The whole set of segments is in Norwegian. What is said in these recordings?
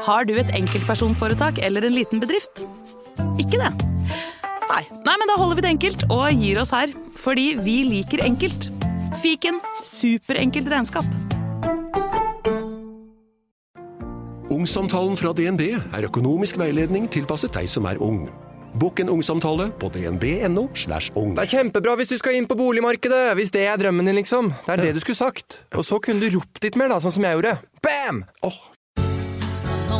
Har du et enkeltpersonforetak eller en liten bedrift? Ikke det? Nei. Nei, men da holder vi det enkelt og gir oss her. Fordi vi liker enkelt. Fiken superenkelt regnskap. Ungsamtalen fra DNB er økonomisk veiledning tilpasset deg som er ung. Bokk en ungsamtale på dnb.no. slash ung. Det er kjempebra hvis du skal inn på boligmarkedet, hvis det er drømmen din, liksom. Det er det du skulle sagt. Og så kunne du ropt litt mer, da, sånn som jeg gjorde. Bam! Åh,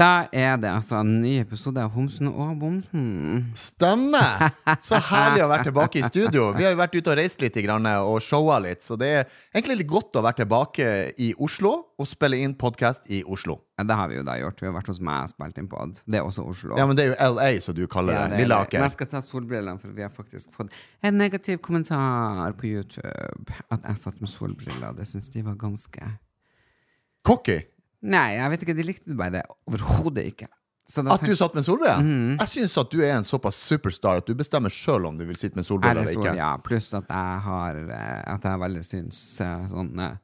Da er det altså en ny episode av Homsen og Bomsen. Stemmer! Så herlig å være tilbake i studio. Vi har jo vært ute og reist litt og showa litt, så det er egentlig litt godt å være tilbake i Oslo og spille inn podkast i Oslo. Ja, det har vi jo da gjort. Vi har vært hos meg og spilt inn pod. Det er også Oslo. Ja, men det er jo LA, som du kaller Ja, det. er det. Men jeg skal ta solbrillene, for vi har faktisk fått en negativ kommentar på YouTube. At jeg satt med solbriller. Det syns de var ganske Cocky. Nei, jeg vet ikke. De likte det bare overhodet ikke. At du satt med solbriller? Mhm. Jeg syns at du er en såpass superstar at du bestemmer sjøl om du vil sitte med solbriller Er eller ikke. ja. Pluss at jeg har eh, At jeg veldig syns eh, sånn eh,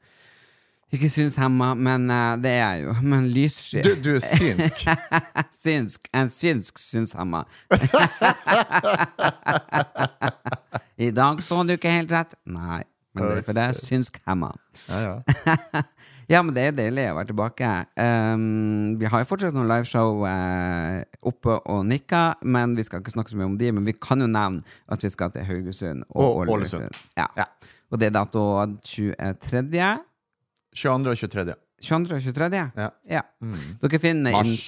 Ikke synshemma, men det er jeg jo. Men lyssky. Du, du er synsk. synsk. En synsk synshemma. I dag så du ikke helt rett. Nei, men det er for det er synskhemma. Ja, ja. Ja, men det er deilig å være tilbake. Um, vi har jo fortsatt noen liveshow uh, oppe og nikka, men vi skal ikke snakke så mye om de. Men vi kan jo nevne at vi skal til Haugesund og, Og Ålesund. Ja. Ja. Og det er dato 23. 22. og 23. 22. og 23. Ja. Mm. Dere finner Mars.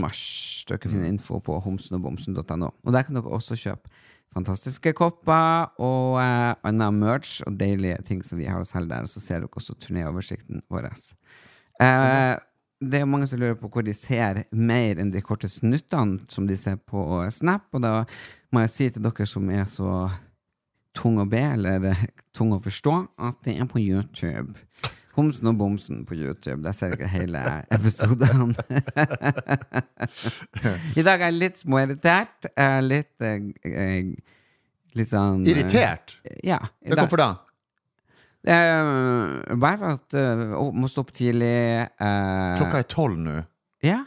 Mars. Dere finner info på homsenogbomsen.no. Og der kan dere også kjøpe fantastiske kopper og eh, annen merch og deilige ting som vi har å selv der. Så ser dere også turnéoversikten vår. Eh, det er mange som lurer på hvor de ser mer enn de korte snuttene som de ser på Snap. Og da må jeg si til dere som er så tung å be, eller eh, tung å forstå, at det er på YouTube. Homsen og bomsen på YouTube. Der ser dere hele episodene. I dag er jeg litt småirritert. Litt eh, eh, Litt sånn eh, Irritert? Ja. i dag. hvorfor da? Uh, Bare for at uh, må stå opp tidlig. Uh, Klokka er tolv nå. Ja.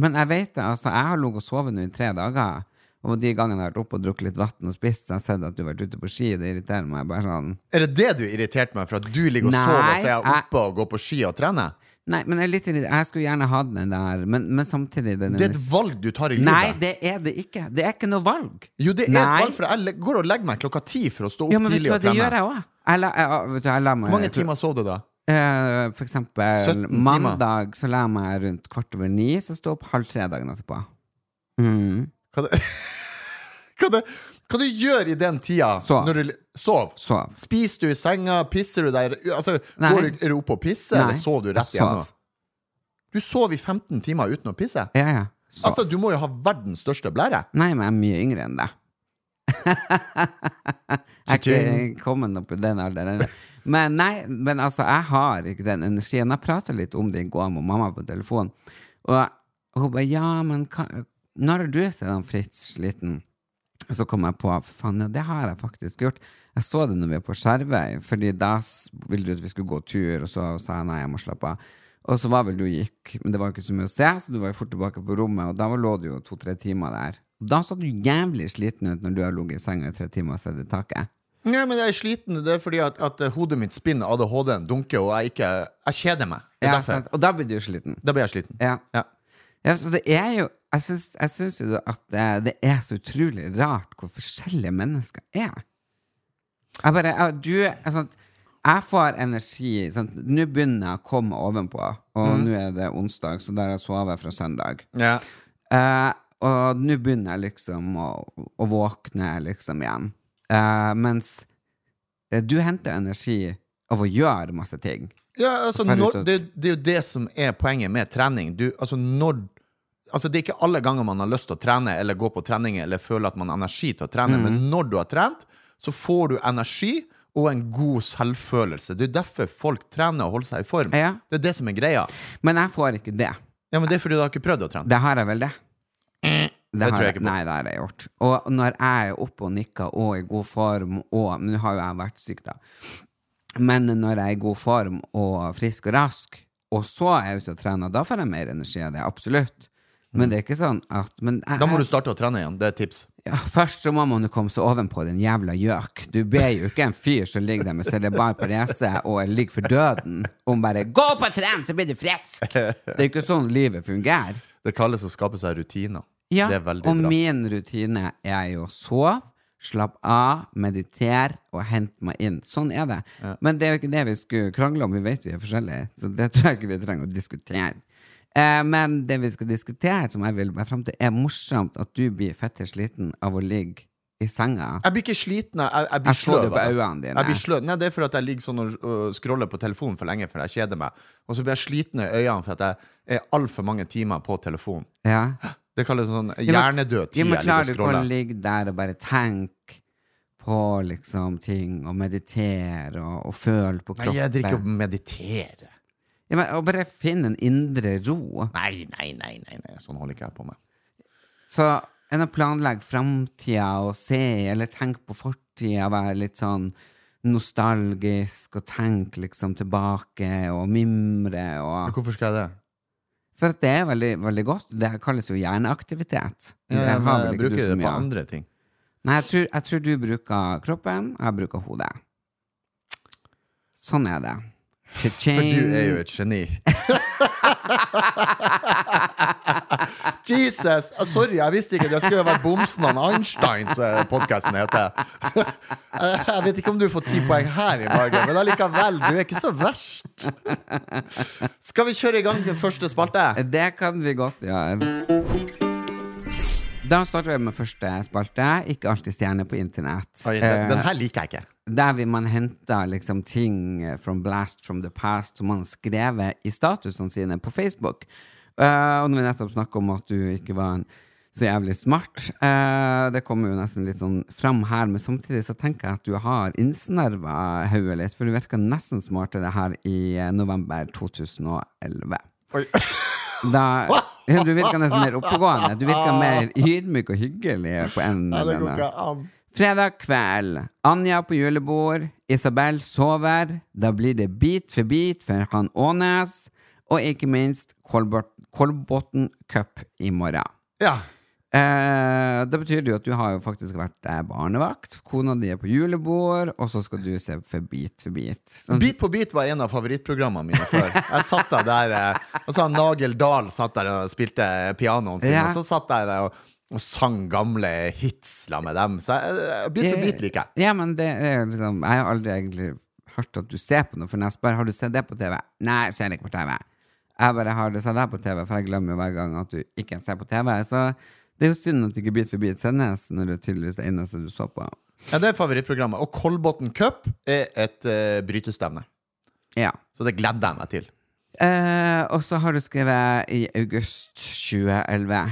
Men jeg vet det, altså. Jeg har ligget og sovet nå i tre dager. Og de gangene jeg har vært oppe og drukket litt vann og spist, så har jeg sett at du har vært ute på ski. Det irriterer meg bare sånn Er det det du irriterte meg for? At du ligger og Nei, sover, og så er jeg oppe og går på ski og trener? Nei, men jeg litt. Jeg skulle gjerne hatt den der, men, men samtidig Det er et valg du tar i livet. Nei, det er det ikke. Det er ikke noe valg. Jo, det er Nei. et valg, for jeg går og legger meg klokka ti for å stå opp Ja, men vet du tidlig og det gjør jeg òg. Hvor mange timer sov du da? Uh, for eksempel 17 timer. mandag så la jeg meg rundt kvart over ni, så sto jeg opp halv tre dagen etterpå. Mm. Hva det, hva, det, hva du gjør i den tida? Sov. Når du, sov. Sov. Spiser du i senga? Pisser du der? Altså, går du, du oppe og pisser, Nei, eller sover du rett igjen igjennom? Du sov i 15 timer uten å pisse? Ja, ja. Sov. Altså, du må jo ha verdens største blære. Nei, men jeg er mye yngre enn deg. jeg er ikke kommet opp i den alderen. Men nei, men altså, jeg har ikke den energien. Jeg prata litt om det i går med mamma på telefon, og hun bare Ja, men hva, når har du sånn Fritz sliten? Så kom jeg på faen, ja, det har jeg faktisk gjort. Jeg så det når vi var på Skjervøy, Fordi da ville du at vi skulle gå tur, og så sa jeg nei, jeg må slappe av. Og så var vel du gikk, men det var ikke så mye å se, så du var jo fort tilbake på rommet, og da lå du jo to-tre timer der. Da så du jævlig sliten ut når du har ligget i senga i tre timer og sett i taket. Nei, men jeg er sliten. Det er fordi at, at hodet mitt spinner, ADHD-en dunker, og jeg ikke Jeg kjeder meg. Ja? Og da blir du sliten. Da blir jeg sliten. Ja. Ja. Ja, så det er jo Jeg syns, jo at det er så utrolig rart hvor forskjellige mennesker er. Jeg bare jeg, Du altså, Jeg får energi sånn, Nå begynner jeg å komme ovenpå, og mm. nå er det onsdag, så da har jeg sovet fra søndag. Ja. Uh, og nå begynner jeg liksom å, å våkne liksom igjen. Uh, mens eh, du henter energi av å gjøre masse ting. Ja, altså, når, det, det er jo det som er poenget med trening. Du, altså, når altså det er ikke alle ganger man har lyst til å trene eller gå på trening eller føler at man har energi til å trene, men når du har trent, så får du energi og en god selvfølelse. Det er derfor folk trener og holder seg i form. Ja. Det er det som er greia. Men jeg får ikke det. Ja, men det er fordi du har ikke prøvd å trene. Det har jeg vel, det. Det tror har jeg ikke på. Nei, det har jeg gjort. Og når jeg er oppe og nikker og i god form og nå har jo jeg vært syk, da. Men når jeg er i god form og frisk og rask, og så er jeg ute og trener, da får jeg mer energi av det. Absolutt. Men det er ikke sånn at men jeg, Da må du starte å trene igjen. Det er et tips. ja, Først så må man jo komme seg ovenpå den jævla gjøk. Du ber jo ikke en fyr som ligger der med celibar parese og ligger for døden, om bare 'gå på tren, så blir du frisk'. Det er ikke sånn livet fungerer. Det kalles å skape seg rutiner. Ja, det er veldig og bra. min rutine er jo sove, slappe av, meditere og hente meg inn. Sånn er det. Men det er jo ikke det vi skulle krangle om. Vi vet vi er forskjellige, så det tror jeg ikke vi trenger å diskutere. Eh, men det vi skal diskutere, som jeg vil være frem til, er morsomt at du blir fette sliten av å ligge i senga. Jeg blir ikke sliten, jeg, jeg blir Jeg så det sløv. på øynene dine. Jeg blir sløv. Nei, det er fordi jeg ligger sånn og scroller på telefonen for lenge, for jeg kjeder meg. Og så blir jeg sliten i øynene for at jeg er altfor mange timer på telefonen. Ja. Det kalles sånn hjernedød tid Ja, men jeg klarer du ikke å ligge der og bare tenke på liksom ting, og meditere og, og føle på kroppen? Nei, jeg drikker og mediterer. Ja, men, og bare finne en indre ro. Nei, nei, nei, nei, nei. sånn holder ikke jeg på med. Så enn å planlegge framtida og se, eller tenke på fortida, være litt sånn nostalgisk og tenke liksom tilbake og mimre og Hvorfor skal jeg det? For at det er veldig, veldig godt. Det her kalles jo hjerneaktivitet. Ja, ja, men jeg du bruker det på andre ting. Nei, jeg tror, jeg tror du bruker kroppen, og jeg bruker hodet. Sånn er det. For du er jo et geni. Jesus! Ah, sorry, jeg visste ikke. Det skulle være Bomsen og Einsteins podkasten heter. jeg vet ikke om du får ti poeng her i morgen, men allikevel, du er ikke så verst. Skal vi kjøre i gang den første spalte? Det kan vi godt gjøre. Da starter vi med første spalte. Ikke alltid stjerne på internett. Oi, den, den Eh, her liker jeg ikke. Der vil man hente liksom ting eh, from blast from the past som man har skrevet i statusene sine på Facebook. Uh, og når vi nettopp snakker om at du ikke var en så jævlig smart, uh, det kommer jo nesten litt sånn fram her, men samtidig så tenker jeg at du har innsnerva hodet litt, for du virka nesten smartere her i november 2011. Oi. Da, du virka nesten mer oppegående. Du virka mer ydmyk og hyggelig på en Ja, det eller går annen ikke an. Fredag kveld. Anja på julebord. Isabel sover. Da blir det Bit for bit for han Ånes. Og ikke minst Kolbot- Kolbotn Cup i morgen. Ja. Eh, det betyr jo at du har jo faktisk vært eh, barnevakt. Kona di er på julebord, og så skal du se for Bit for bit. Så... Bit på bit var en av favorittprogrammene mine før. Jeg satt der, eh, Og så han Nagel Dahl satt der og spilte pianoen sin, Ja. og så satt jeg der og, og sang gamle hits la med dem. Så jeg, bit for bit liker jeg. Ja, men det er liksom Jeg har aldri egentlig hørt at du ser på noe, for når jeg spør har du sett det på TV, nei, jeg ser det ikke på TV. Jeg bare har det sett det på TV, for jeg glemmer hver gang at du ikke ser på TV. Så det er jo synd at ikke Bit for bit sendes, når det tydeligvis det eneste du så på. Ja, Det er favorittprogrammet. Og Kolbotn Cup er et uh, brytestevne. Ja. Så det gleder jeg meg til. Eh, og så har du skrevet i august 2011.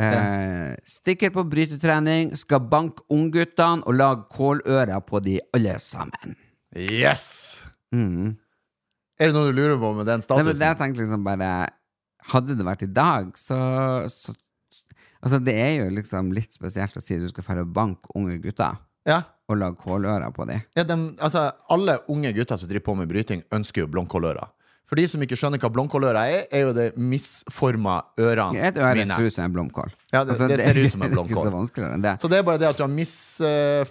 Eh, Stikker på brytetrening, skal banke ungguttene og lage kålører på de alle sammen. Yes! Er det noe du lurer på med den Nei, men statusen? jeg tenkte liksom bare Hadde det vært i dag, så, så Altså, det er jo liksom litt spesielt å si du skal dra og banke unge gutter Ja. og lage kålører på dem. Ja, de, altså, alle unge gutter som driver på med bryting, ønsker jo blomkålører. For de som ikke skjønner hva blomkåløra er, er jo det misforma ørene Et øre mine. ser ut som en blomkål. Ja, det- det ser ut som en Det blomkål. så det. Så det er bare det at du har mis... Uh,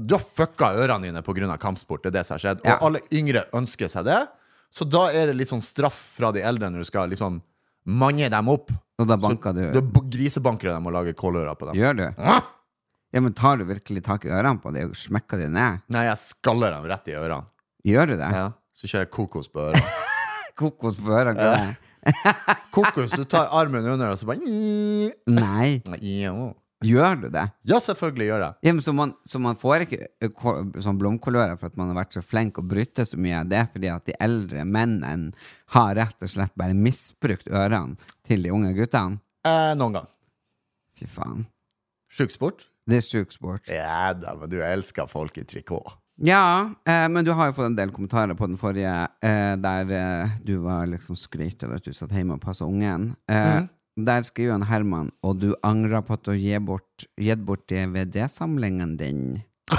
du har fucka ørene dine pga. kampsport. Det er det som har skjedd. Ja. Og alle yngre ønsker seg det. Så da er det litt sånn straff fra de eldre når du skal liksom mange dem opp. Og da banker du Du b- grisebanker dem og lager kålører på dem. Gjør du? Ja. Ja, men tar du virkelig tak i ørene på dem og smekker dem ned? Nei, jeg skaller dem rett i ørene. Gjør du det? Ja. Så kjører jeg kokos på ørene. Kokos på ørene? er? Kokos, du tar armen under, og så bare Nei, Ja, gjør du det? ja selvfølgelig gjør jeg. Ja, men så, man, så man får ikke ø, sånn blomkålører for at man har vært så flink å bryte så mye. Det er fordi at de eldre mennene har rett og slett bare misbrukt ørene til de unge guttene. Eh, noen gang. Fy faen. Sjuk sport? Det er sjuk sport. Ja da, men du elsker folk i trikot. Ja, eh, men du har jo fått en del kommentarer på den forrige, eh, der eh, du var liksom skryt over at du satt hjemme og passa ungen. Eh, Der skriver han Herman, og du angrer på at du har gitt bort, gitt bort DVD-samlingen din.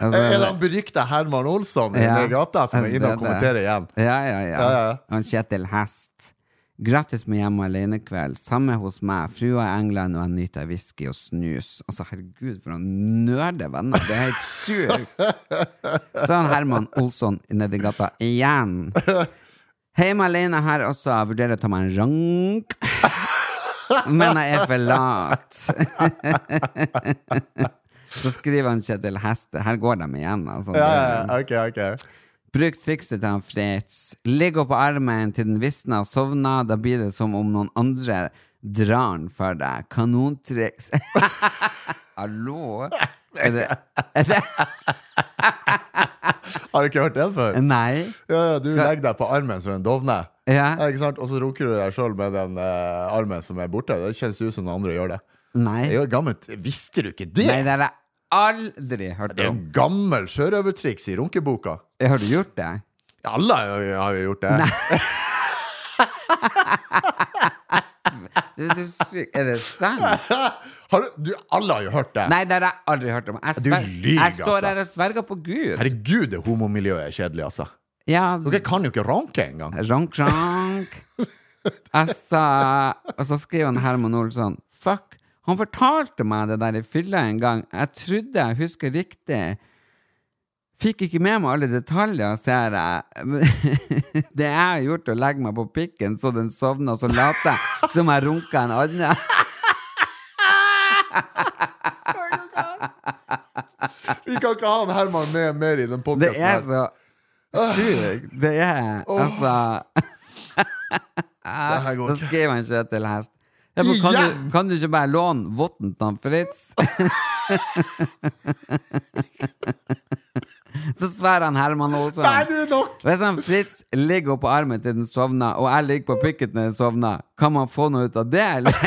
altså, Er det han berykta Herman Olsson i Ja. den gata som er inne og kommenterer igjen? Ja, ja, ja. Ja, ja. Han Kjetil Hest. Grattis med hjemme alene-kveld. Samme hos meg. Frua i England, og jeg nyter whisky og snus. Altså, herregud, for noen nerde venner. Det er helt sjukt. Så er han Herman Olsson nedi gata igjen. Hjemme alene her også. Jeg vurderer å ta meg en rank. Men jeg er for lat. Så skriver han Kjetil Heste. Her går de igjen, altså. Ja, ja, ja, ok, ok. Bruk trikset til han Fritz. Ligg oppå armen til den visner og sovner. Da blir det som om noen andre drar den for deg. Kanontriks. Hallo? Er det, er det Har du ikke hørt den før? Nei? Ja, ja, du legger deg på armen som en dovne. Ja. Og så runker du deg sjøl med den eh, armen som er borte. Det kjennes ut som noen andre gjør det. Nei. Det er jo gammelt. Visste du ikke det? Nei, det har jeg aldri hørt om. Det er om. gammel sjørøvertriks i runkeboka. Har du gjort det? Alle har jo- gjort det. Du er så syk. Er det sant? Har du, du, alle har jo hørt det. Nei, det har jeg aldri hørt om. Jeg, Du sver, lyver, jeg står altså. her og sverger på Gud. Herregud, det homomiljøet er kjedelig, altså. Ja, Dere kan jo ikke ranke engang. Rank, rank. Altså, og så skriver han Herman Olsson Fuck, han fortalte meg det der i fylla en gang. Jeg trodde jeg husker riktig. Fikk ikke med meg alle detaljer, ser jeg. Det jeg har gjort, å legge meg på pikken så den sovner, og så later jeg som jeg runka en annen. Vi kan ikke ha en Herman med mer i den Det er så sjukt. Det er altså Det her går Da skriver han Kjetil Hest. Ja, men kan, du, kan du ikke bare låne votten til Fritz? Så sverger han Herman Olsson. Nei, du er nok! Hvis han Fritz ligger oppå armen til den sovner, og jeg ligger på pikken til den sovner, kan man få noe ut av det, eller?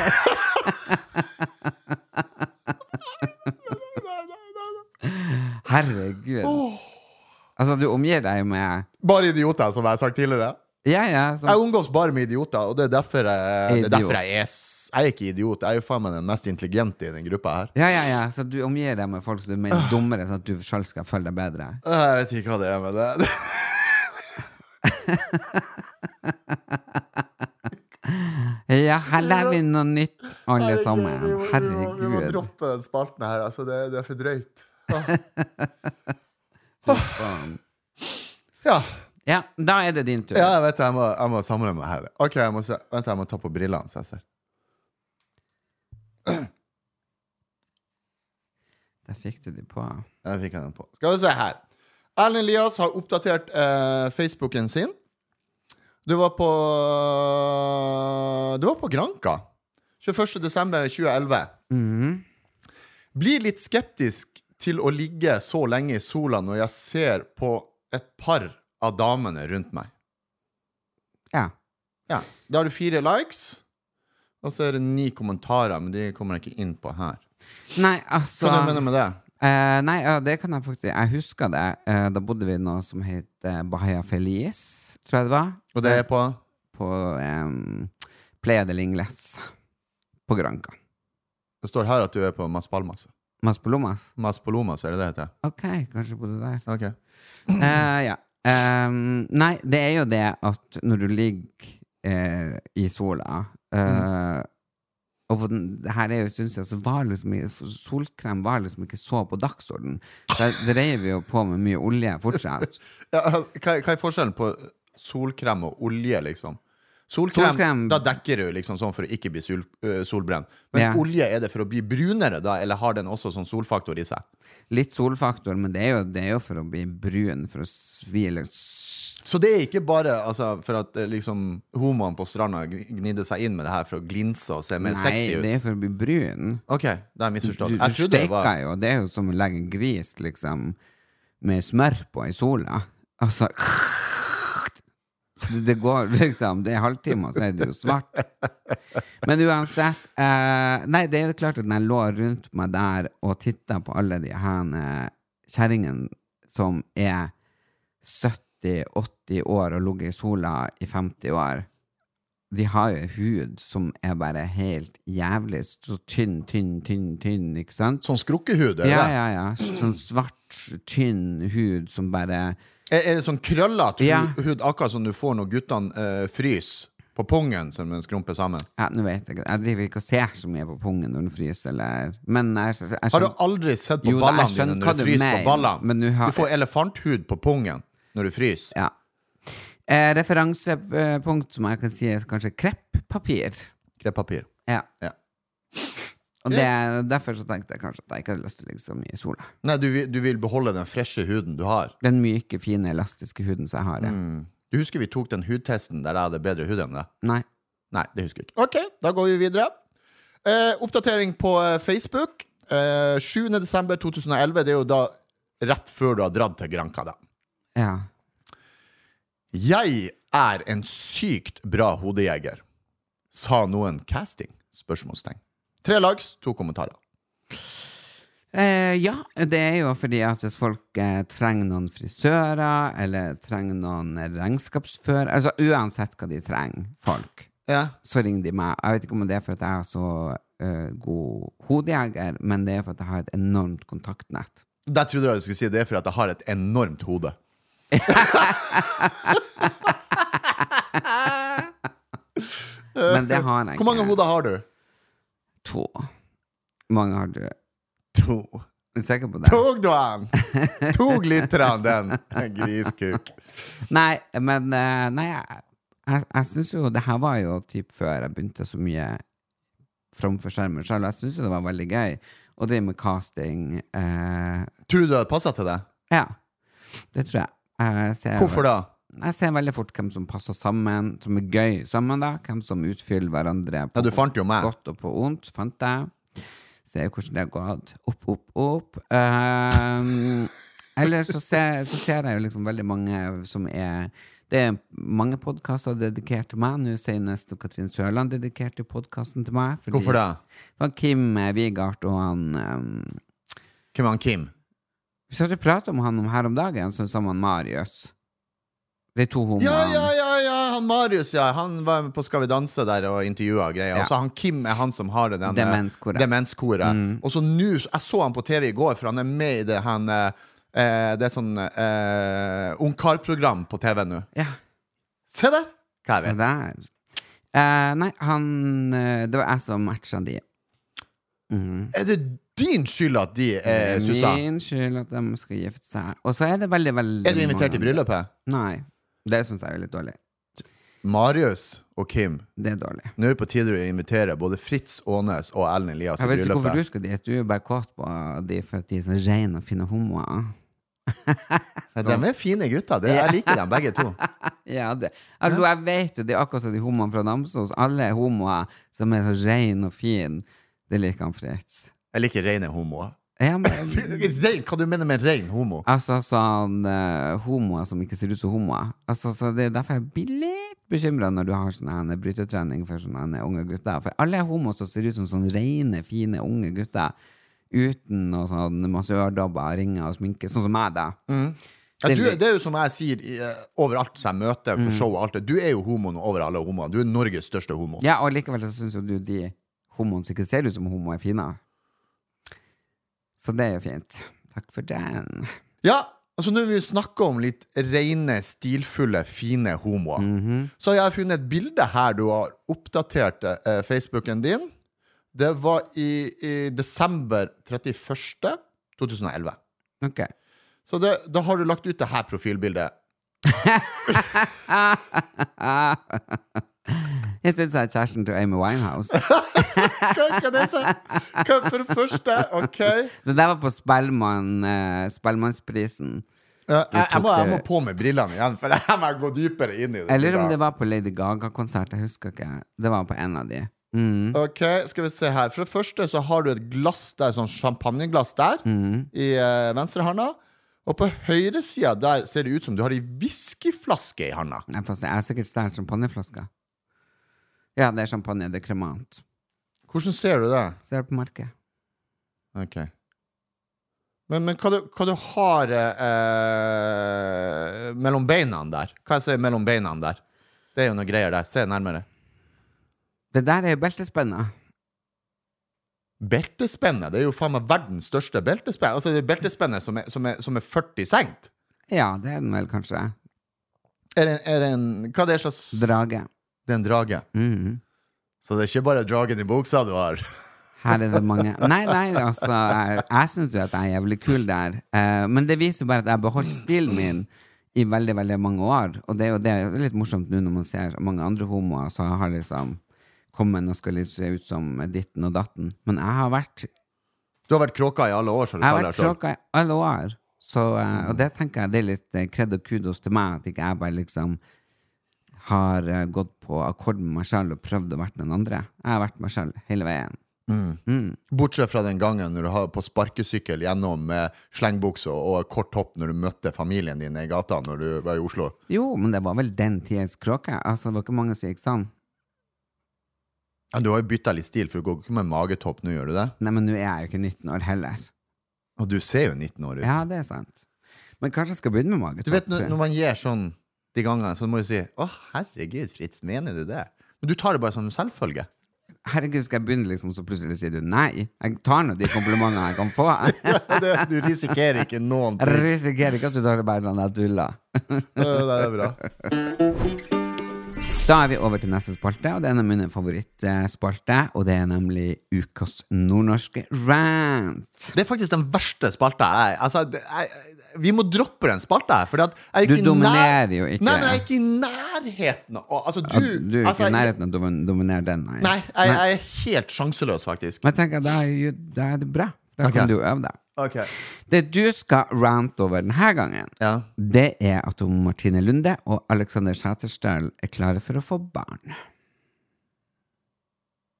Herregud. Altså, du omgir deg med Bare idioter, som jeg har sagt tidligere. Ja, ja. Som, Jeg omgås bare med idioter, og det er derfor jeg, det er derfor jeg er Jeg er ikke idiot. Jeg er jo faen meg den mest intelligente i den gruppa her. ja, ja, ja. Så du omgir deg med folk som du mener er dummere, sånn at du sjøl skal føle deg bedre. Jeg vet ikke hva det er med det. Ja, her lærer vi noe nytt, alle sammen. Vi må- Vi må Herregud. droppe den spalten her. Altså, det, det er for drøyt. Faen. Ja. Ja, da er det din tur. ja, jeg vet det. Jeg må, jeg må samle meg her. Ok, jeg må. Vent, jeg må ta på brillene, så jeg ser. Der fikk du de på. Der fikk jeg den på. Skal vi se her. Erlend Elias har oppdatert eh, Facebooken sin. Du var på Du var på Granka. 21. desember 2011. Mhm. Blir litt skeptisk til å ligge så lenge i sola når jeg ser på et par av damene rundt meg. Ja. Ja, Da har du fire likes, og så er det ni kommentarer, men de kommer jeg ikke inn på her. Nei, altså Hva mener du med det? Eh, nei, ja, det kan jeg faktisk Jeg husker det. Eh, da bodde vi i noe som het eh, Bahia Feliz, tror jeg det var. Og det er på På um, Playa del Ingles på Granca. Det står her at du er på Mas Palmas. Mas Palomas? Mas Palomas, er det det heter? Ok, kanskje bodde der. Ok. Eh, ja. Um, nei, det er jo det at når du ligger eh, i sola eh, Og den, her er jo, synes jeg, så var liksom Solkrem var liksom ikke så på dagsorden. Der dreiv vi jo på med mye olje fortsatt. Ja, hva, hva er forskjellen på solkrem og olje, liksom? Solkrem, Solkrem- da dekker du liksom sånn for å ikke bli sol, solbrent. Men Ja. olje, er det for å bli brunere, da, eller har den også sånn solfaktor i seg? Litt solfaktor, men det er jo, det er jo for å bli brun, for å svi litt Så det er ikke bare altså, for at eh, liksom homoene på stranda gn- gnidde seg inn med det her for å glinse og se mer Nei, sexy ut? Nei, det er for å bli brun. Ok, det er misforstått. Du, misforstått. du steker det var jo, det er jo som å legge en gris liksom med smør på i sola. Altså Det går liksom Det er halvtime, og så er det jo svart. Men uansett eh, Nei, det er jo klart at når jeg lå rundt meg der og titta på alle de her eh, kjerringene som er 70-80 år og ligget i sola i 50 år de har jo hud som er bare helt jævlig så tynn, tynn, tynn, tynn, ikke sant? Sånn skrukkehud, Ja, ja, ja. Sånn svart, tynn hud som bare Er, er det sånn krøllete Ja. hud, akkurat som du får når guttene eh, fryser på pungen som den skrumper sammen? Ja, nå vet jeg ikke. Jeg driver ikke og ser så mye på pungen når den fryser, eller Men jeg, jeg, jeg, Har du aldri sett på Jo, ballene dine når du fryser på ballene? du Du får elefanthud på pungen når du fryser. Ja. Eh, referansepunkt som jeg kan si er kanskje krepppapir. Kreppapir. Ja. Ja. Og det, derfor så tenkte jeg kanskje at jeg ikke hadde lyst til å ligge så mye i sola. Nei, du, vil- du vil beholde den freshe huden du har. Den myke, fine, elastiske huden som jeg har. Ja. Mm. Du husker vi tok den hudtesten der jeg hadde bedre hud enn deg? Nei. Nei, det husker jeg ikke. Ok, da går vi videre. Eh, oppdatering på eh, Facebook. Eh, 7. desember 2011. Det er jo da rett før du har dratt til Granca, da. Ja. Jeg er en sykt bra hodejeger. Sa noen casting? Spørsmålstegn. Tre lags, to kommentarer. Eh, ja, det er jo fordi at hvis folk eh, trenger noen frisører, eller trenger noen regnskapsfører Altså uansett hva de trenger, folk, Ja. så ringer de meg. Jeg vet ikke om det er for at jeg er så eh, god hodejeger, men det er for at jeg har et enormt kontaktnett. Der trodde jeg du skulle si det er fordi at jeg har et enormt hode. Men det har jeg ikke. Hvor mange hoder har du? To. Hvor mange har du? To. Er du sikker på det? Tog du han? Tog lytterne den? Griskuk. Nei, men eh, Nei, jeg, jeg, jeg syns jo Det her var jo typ før jeg begynte så mye framfor skjermen sjøl. Jeg syns jo det var veldig gøy å drive med casting. Eh, Tror du det hadde passa til deg? ja, det tror jeg. Jeg ser, Hvorfor da? Jeg ser veldig fort hvem som passer sammen, som er gøy sammen, da. Hvem som utfyller hverandre på Ja, du fant jo meg. godt og på ondt, fant jeg. Ser hvordan det har gått. Opp, opp, opp. Um, eller så ser, så ser jeg jo liksom veldig mange som er Det er mange podkaster dedikert til meg. Nå senest Katrin Sørland dedikerte podkasten til meg. Hvorfor det? For Kim Wigard og han um, Hvem er han Kim? Vi satt og pratet om han om her om dagen, som sammen med Marius. De to homoene. Ja, ja, ja, ja, han Marius, ja. Han var på Skal vi danse der og intervjua greier. Ja. Og så han Kim er han som har det den, eh, Demenskoret. Mm. demenskoret. Og så nå Jeg så han på TV i går, for han er med i det han eh, eh, Det er sånn eh, ungkarprogram på TV nå. Ja. Se der! Hva jeg vet. der. Uh, nei, han Det var jeg som matcha de. Er det din skyld at de er sussa? Min skyld at de skal gifte seg. Og så er det veldig, veldig Er du invitert i bryllupet? Nei. Det syns jeg er litt dårlig. Marius og Kim. Det er dårlig. Nå er det på tide å invitere både Fritz Aanes og Ellen Elias i Jeg vet ikke hvorfor du skal dit. Du er jo bare kåt på de for at de er så rene og fine homoer. Ja, De er fine gutter. Det, jeg liker dem begge to. Ja, det. Altså, jeg vet jo, det er akkurat som de homoene fra Namsos. Alle homoer som er så rene og fine, det liker han Fritz. Jeg liker rene homoer. Ja, men, Rein, hva du mener med rein homo? altså sånn uh, homoer som ikke ser ut som homoer. Altså, så det er derfor jeg blir litt bekymra når du har sånn brytetrening for sånne unge gutter. For alle er homoer som ser ut som sånne rene, fine unge gutter. Uten noe sånn masse ørdobber, ringer og sminke. Sånn som meg, da. Ja, du, det er jo som jeg sier i, eh, overalt som jeg møter Mm. på show og alt det. Du er jo homoen over alle homoene. Du er Norges største homo. Ja, og likevel så syns jo du de homoene som ikke ser ut som homo, er fine. Så det er jo fint. Takk for den. Ja, altså Nå vil vi snakke om litt rene, stilfulle, fine homoer, Mhm. så har jeg funnet et bilde her du har oppdatert eh, Facebooken din. Det var i, i desember 31. 2011. Ok. Så det, da har du lagt ut det her profilbildet. Jeg syns jeg er kjæresten til Amy Winehouse. Hva det si? For det første, OK Det der var på Spellemann, uh, Spellemannsprisen. Ja, jeg, jeg, må, jeg må på med brillene igjen, for jeg må gå dypere inn i det. Eller om det var på Lady Gaga-konsert. Jeg husker ikke. Det var på en av de. Mm. Ok, skal vi se her For det første så har du et glass der, sånn champagneglass der, i uh, venstre handa. Og på høyresida der ser det ut som du har ei whiskyflaske i handa. Jeg, jeg har sikkert stjålet champagneflasker. Ja, det er champagne. Det er kremant. Hvordan ser du det? Ser på merket. Ok. Men, men hva, du, hva du har eh, mellom beina der? Hva jeg sier mellom beina der? Det er jo noe greier der. Se nærmere. Det der er jo beltespenna. Beltespennet. Det er jo faen meg verdens største beltespenn. Altså det er beltespennet som er, som er, som er 40 sengt. Ja, det er den vel kanskje. Er det, er det en Hva er det slags Drage. Det er en drage. Mhm. Så det er ikke bare dragen i buksa du har? Her er det mange Nei, nei, altså, jeg, jeg syns jo at jeg er jævlig kul der. Uh, men det viser bare at jeg har beholdt stilen min i veldig, veldig mange år. Og det er jo det er litt morsomt nå når man ser mange andre homoer som har liksom kommet og skal liksom se ut som ditten og datten. Men jeg har vært Du har vært kråka i alle år, som du Jeg har vært deg kråka i alle år. Så, uh, og det tenker jeg det er litt eh, kred og kudos til meg, at ikke jeg bare liksom har uh, gått på akkord med meg sjøl og prøvd å være noen andre. Jeg har vært meg sjøl hele veien. Bortsett fra den gangen når du har på sparkesykkel gjennom med slengbukse og kort hopp når du møtte familien din i gata når du var i Oslo. Jo, men det var vel den tidas kråke. Altså, det var ikke mange som gikk sånn. Ja, du har jo bytta litt stil, for du går ikke med magetopp nå, gjør du det? Nei, men nå er jeg jo ikke 19 år heller. Og du ser jo 19 år ut. Ja, det er sant. Men kanskje jeg skal begynne med magetopp? Du vet, når, når man gir sånn de gangene, så må du si 'Å, herregud, Fritz, mener du det?' Men du tar det bare som en selvfølge. Herregud, skal jeg begynne liksom, så plutselig sier du nei? Jeg tar nå de komplimentene jeg kan få. du risikerer ikke noen Jeg risikerer ikke at du tar det bare sånn jeg tuller. Det er bra. Da er vi over til neste spalte, og det er en av mine favorittspalte, og det er nemlig ukas nordnorske rant. Det er faktisk den verste spalta jeg Altså, jeg, vi må droppe den spalta her, for jeg er Du dominerer nær- jo ikke. Nei, men jeg er ikke i nærheten av Altså, du, du er altså, ikke i nærheten av å domin- dominere den, nei. Nei, jeg, jeg er helt sjanseløs, faktisk. Men jeg tenker, da er, er det bra. Da okay. kan du øve deg. Okay. Det du skal rante over denne gangen, Ja. det er at Martine Lunde og Alexander Sæterstøl er klare for å få barn.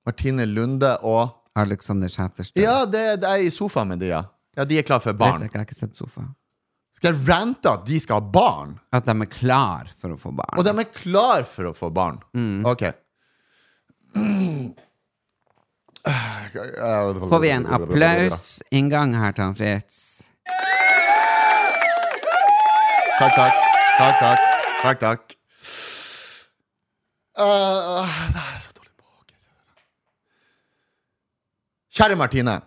Martine Lunde og Alexander Sæterstøl. Ja, det, det er i sofaen med de, ja. Ja, De er klare for Vet barn. jeg ikke, jeg har ikke sett sofa. Skal jeg rante at de skal ha barn? At de er klar for å få barn. Og de er klar for å få barn? Ok. Får vi en applaus? Inngang her til han Fritz. Takk, takk. Takk, takk. Takk, takk. Uh, det her er så dårlig bak. Kjære Martine.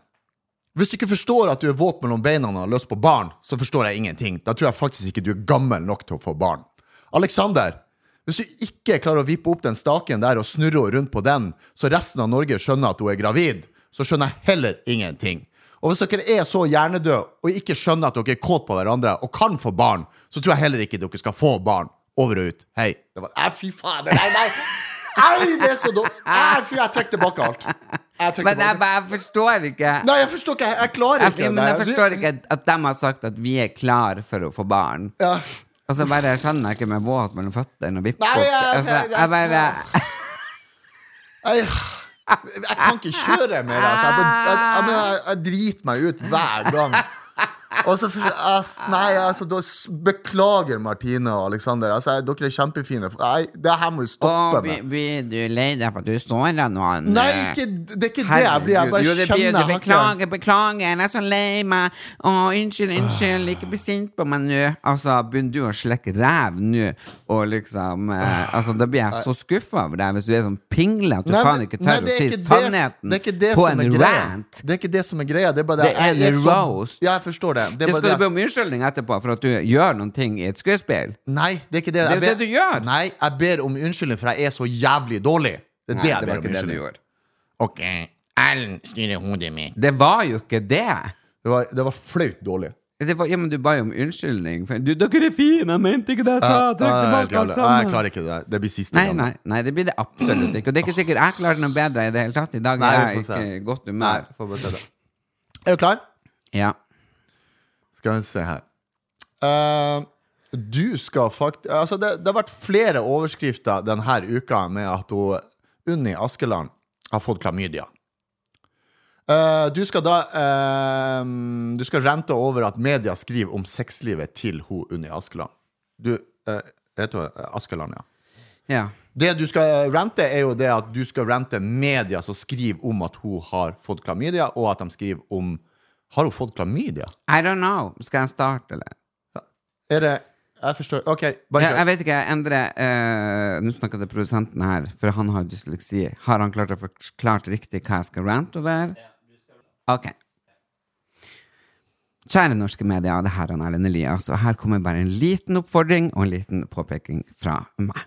Hvis du ikke forstår at du er våt mellom beina og har lyst på barn, så forstår jeg ingenting. Da tror jeg faktisk ikke du er gammel nok til å få barn. Alexander, hvis du ikke klarer å vippe opp den staken der og snurre henne rundt på den, så resten av Norge skjønner at hun er gravid, så skjønner jeg heller ingenting. Og hvis dere er så hjernedøde og ikke skjønner at dere er kåt på hverandre og kan få barn, så tror jeg heller ikke dere skal få barn. Over og ut. Hei. Det var, fy faen. Nei, nei. Nei, det er så dumt. Fy, jeg trekker tilbake alt. Jeg Men jeg, jeg forstår ikke Nei, jeg forstår ikke. Jeg klarer jeg, ikke. men jeg forstår ikke at de har sagt at vi er klar for å få barn. Ja. Og så bare skjønner jeg ikke med våt mellom føttene og jeg- Altså, jeg- jeg bare Jeg, jeg kan ikke kjøre mer. Altså. Jeg, jeg, jeg, jeg, jeg driter meg ut hver gang. Og så, ass, nei, altså, Beklager, Martine og Alexander. Altså, dere er kjempefine. Nei, det her må du stoppe blir, med. blir du lei deg for at du står der nå? Nei, ikke, det er ikke det. Jeg, blir, jeg bare jo, kjenner beklager, beklager, jeg er så lei meg. Å, unnskyld, unnskyld, ikke bli sint på meg nå. Altså, begynner du å slekke ræv nå, og liksom eh, Altså, da blir jeg så skuffa over deg hvis du er sånn pingle at du Nei, faen ikke nei, tør det å si det- sannheten det det på en rant. Det er ikke det som er greia. Det er bare Det er en roast. Ja, jeg forstår det. Det er skal du be om unnskyldning etterpå for at du gjør noen ting i et skuespill? Nei, det er ikke det. Det er jo ber- det du gjør. Nei, jeg ber om unnskyldning, for jeg er så jævlig dårlig. Det er Nei, det jeg ber om unnskyldning. Ok, Ellen styrer hodet mitt. Det var jo ikke det. Det var, det var flaut dårlig. det var, ja, men du ba jo om unnskyldning. Du, dere er fine, jeg mente ikke det jeg sa. Jeg, jeg, klarer, jeg klarer ikke det. Det blir siste Nei, gang. nei, nei, det blir det absolutt ikke. Og det er ikke sikkert jeg klarer noe bedre i det hele tatt. I dag Nei, er jeg ikke godt Nei, får bare se det. Er du klar? Ja. Skal vi se her. Uh, du skal fakt... Altså, det, det har vært flere overskrifter denne uka med at hun, Unni Askeland har fått klamydia. Uh, du skal da uh, Du skal rente over at media skriver om sexlivet til hun Unni Askeland. Du uh, heter hun Askeland, ja. Ja. Det du skal rente, er jo det at du skal rente media som skriver om at hun har fått klamydia, og at de skriver om Har hun fått klamydia? I don't know. Skal jeg starte, eller? Er det Jeg forstår. OK, bare Jeg, jeg vet ikke, Endre eh, Nå snakker det produsenten her, for han har dysleksi. Har han klart å forklart riktig hva jeg skal rante over? Ok. Kjære norske media, det her er Erlend Elias, og her kommer bare en liten oppfordring og en liten påpeking fra meg.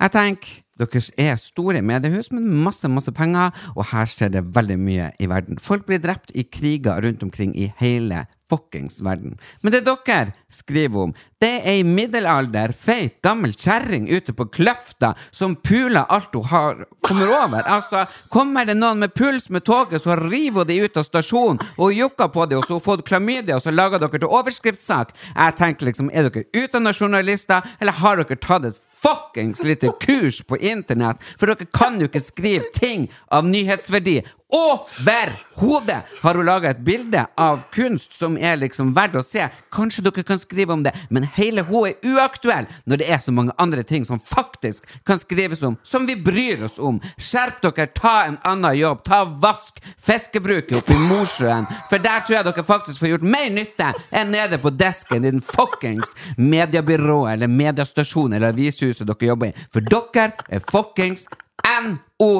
Jeg tenker dere er store mediehus med masse, masse penger, og her skjer det veldig mye i verden. Folk blir drept i kriger rundt omkring i hele fuckings verden. Men det dere skriver om, det er ei middelalder, feit, gammel kjerring ute på kløfta som puler alt hun har, kommer over. Altså, kommer det noen med puls med toget, så river hun de ut av stasjonen og jukker på det, og så har hun fått klamydia, og så lager dere til overskriftssak. Jeg tenker liksom, er dere utdanna journalister, eller har dere tatt et fuckings lite kurs på internett? For dere kan jo ikke skrive ting av nyhetsverdi. Overhodet! Har hun laga et bilde av kunst som er liksom verdt å se. Kanskje dere kan skrive om det, men hele hun er uaktuell når det er så mange andre ting som faktisk kan skrives om, som vi bryr oss om. Skjerp dere, ta en annen jobb, ta vask fiskebruket oppe i Mosjøen, for der tror jeg dere faktisk får gjort mer nytte enn nede på desken i den fuckings mediebyrået eller mediestasjonen eller avishuset dere jobber i, for dere er fuckings NO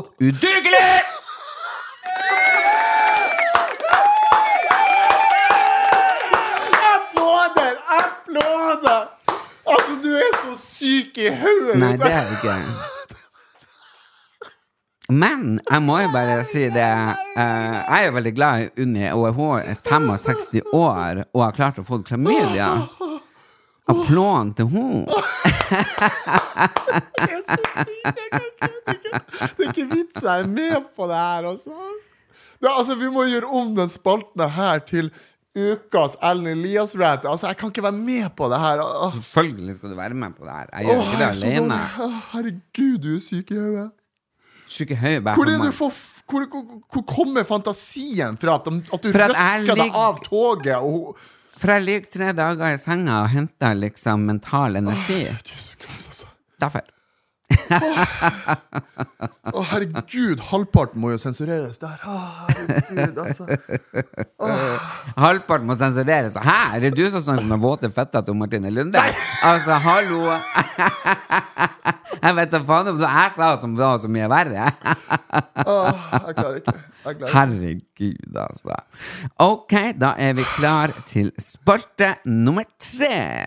Altså, du er så syk i hodet! Nei, det er du ikke. Men jeg må jo bare si det uh, Jeg er jo veldig glad i Unni, og hun er 65 år og har klart å få klamydia. Applåden til hun Det er ikke vits jeg er med på det her, altså. Det, altså, vi må gjøre om den spalten her til ukas Ellen Elias-rant. Altså, jeg kan ikke være med på det her. Åh, Selvfølgelig skal du være med på det her. Jeg gjør åh, ikke det jeg er så alene. dårlig. Åh, Herregud, du er syk i hodet. Syke høye Hvor, er det du får, f- hvor, hvor, hvor kommer fantasien fra at, de- at du For at jeg deg ligger- av toget og For jeg ligger tre dager i senga og henter liksom mental energi. Jesus Christ, altså. Derfor. Å, herregud, halvparten må jo sensureres der. Å, herregud, altså. Halvparten må sensureres. Hæ, er det du som snakker med våte fetta til Martine Lunde? Altså, hallo! Jeg vet da faen om det jeg sa som var så mye verre. Åh, jeg klarer ikke. Herregud, altså. Ok, da er vi klar til spalte nummer tre.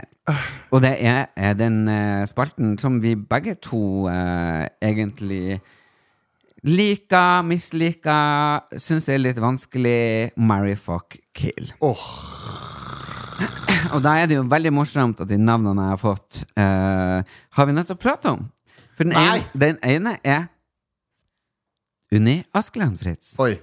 Og det er, er den uh, spalten som vi begge to uh, egentlig liker, misliker, syns er litt vanskelig. Marry, fuck, kill. Og da er det jo veldig morsomt at de navnene jeg har fått, uh, har vi nettopp pratet om. For den ene, den ene er Unni Askeland Fritz. Oi.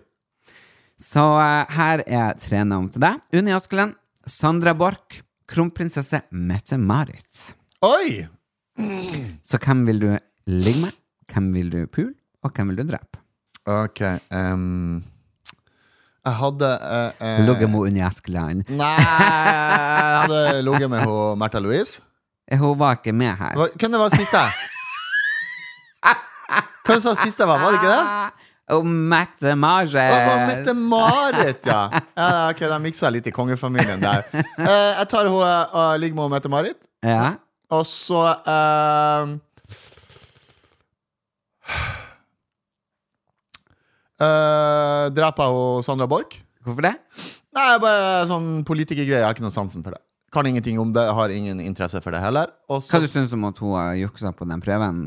Så eh, her er tre navn til deg. Unni Askeland, Sandra Borch, kronprinsesse Mette-Marit. Oi! Så hvem vil du ligge med? Hvem vil du pule? Og hvem vil du drepe? Ok. um, jeg hadde uh, uh, Ligget med Unni Askeland. Nei, jeg hadde ligget med Märtha Louise. Hun var ikke med her. Hvem det var siste? Hvem sa siste var? Var det ikke det? Og Mette-Marit. Oh, Mette-Marit, ja. ja. Ok, Da miksa jeg litt i kongefamilien der. Uh, jeg tar hun og ligger med Mette-Marit. Ja. Og så uh, uh Dreper jeg hun Sandra Borch? Hvorfor det? Nei, bare sånn politikergreier. Jeg har ikke noe sansen for det. Kan ingenting om det, har ingen interesse for det heller. Også, Hva du syns om at hun har juksa på den prøven?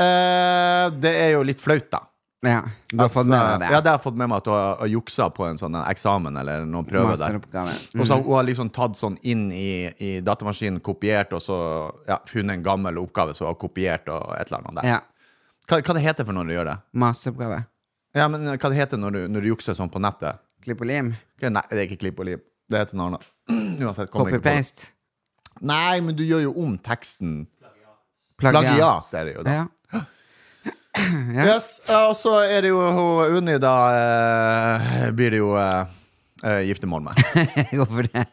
Eh, det er jo litt flaut, da. Ja, du har fått med deg det? Altså, Ja, det har jeg fått med meg at hun har, har juksa på en sånn en eksamen eller noen prøver der. Mm. Og så har hun liksom tatt sånn inn i, i datamaskinen, kopiert, og så ja, funnet en gammel oppgave som hun har kopiert, og et eller annet der. Ja. Hva, hva det heter for når du gjør det? Masteroppgave. Ja, men Hva det heter når du, når du jukser sånn på nettet? Klipp og lim. Okay, Nei, det er ikke klipp og lim. Det heter noe annet. Uansett, kommer ikke på det. Copy-paste. Nei, men du gjør jo om teksten. Plagiat. Plagiat er det jo, da. Ja. Yes, Og så er det jo hun Unni, da eh, blir det jo eh, eh, giftermål med. Hvorfor det?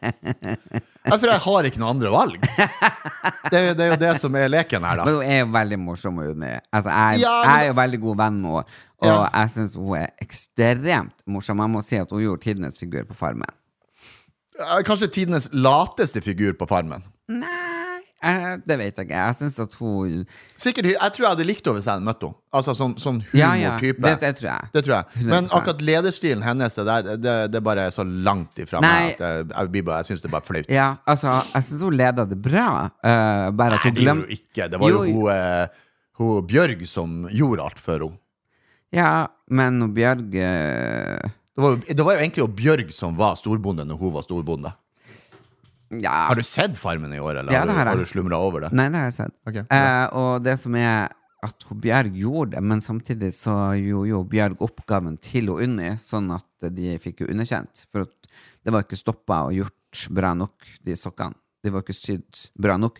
Ja, For jeg har ikke noe andre valg. Det, det er jo det som er leken her, Men da. hun er jo veldig morsom, Unni. Altså, jeg, Ja, men- jeg er jo veldig god venn med henne, og Ja. jeg syns hun er ekstremt morsom. Jeg må si at hun gjorde tidenes figur på Farmen. Eh, Kanskje tidenes lateste figur på Farmen. Nei, eh, det vet jeg ikke. Jeg syns at hun Sikkert, Jeg tror jeg hadde likt henne hvis jeg hadde møtt henne. Altså sånn, sånn Ja, ja, det, det tror jeg. Det tror jeg. Men akkurat lederstilen hennes, det der, det, det bare er så langt ifra Nei. meg at jeg, jeg, jeg syns det er bare flaut. Ja, altså, jeg syns hun leda det bra. Uh, bare at Nei, hun det gjorde glemte hun ikke. Det var jo, Jo, hun, uh, hun Bjørg som gjorde alt for henne. Ja, men hun Bjørg uh... Det var, det var jo egentlig hun Bjørg som var storbonde når hun var storbonde. Ja. Har du sett Farmen i år, eller Ja, har, du, har du slumra over det? Nei, det har jeg sett. Okay, eh, og det som er at Bjørg gjorde det, men samtidig så gjorde jo Bjørg oppgaven til hun Unni, sånn at de fikk jo underkjent. For det var ikke stoppa og gjort bra nok, de sokkene. De var ikke sydd bra nok.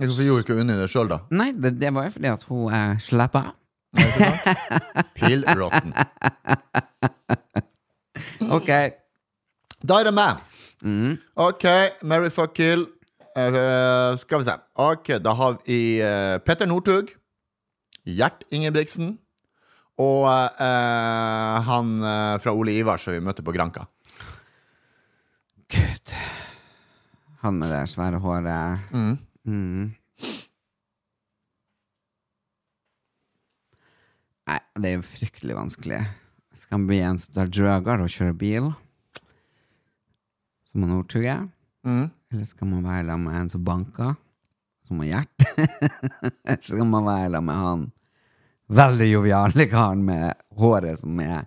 Så gjorde ikke Unni det sjøl, da? Nei, det, det var jo fordi at hun eh, slappa av. Pillrotten. Ok. Da er det meg. Ok, Mary fuck kill. Uh, skal vi se. Ok, Da har vi uh, Petter Northug. Gjert Ingebrigtsen. Og uh, han fra Ole Ivar som vi møtte på Granka. Gud. Han med det svære håret. Mm. Nei, det er jo fryktelig vanskelig. Skal han bli en som tar drøger og kjører bil? Som han Northug Mm. Eller skal man være sammen med en som banker? Som har Gjert? Eller skal man være sammen med han veldig joviale karen med håret som er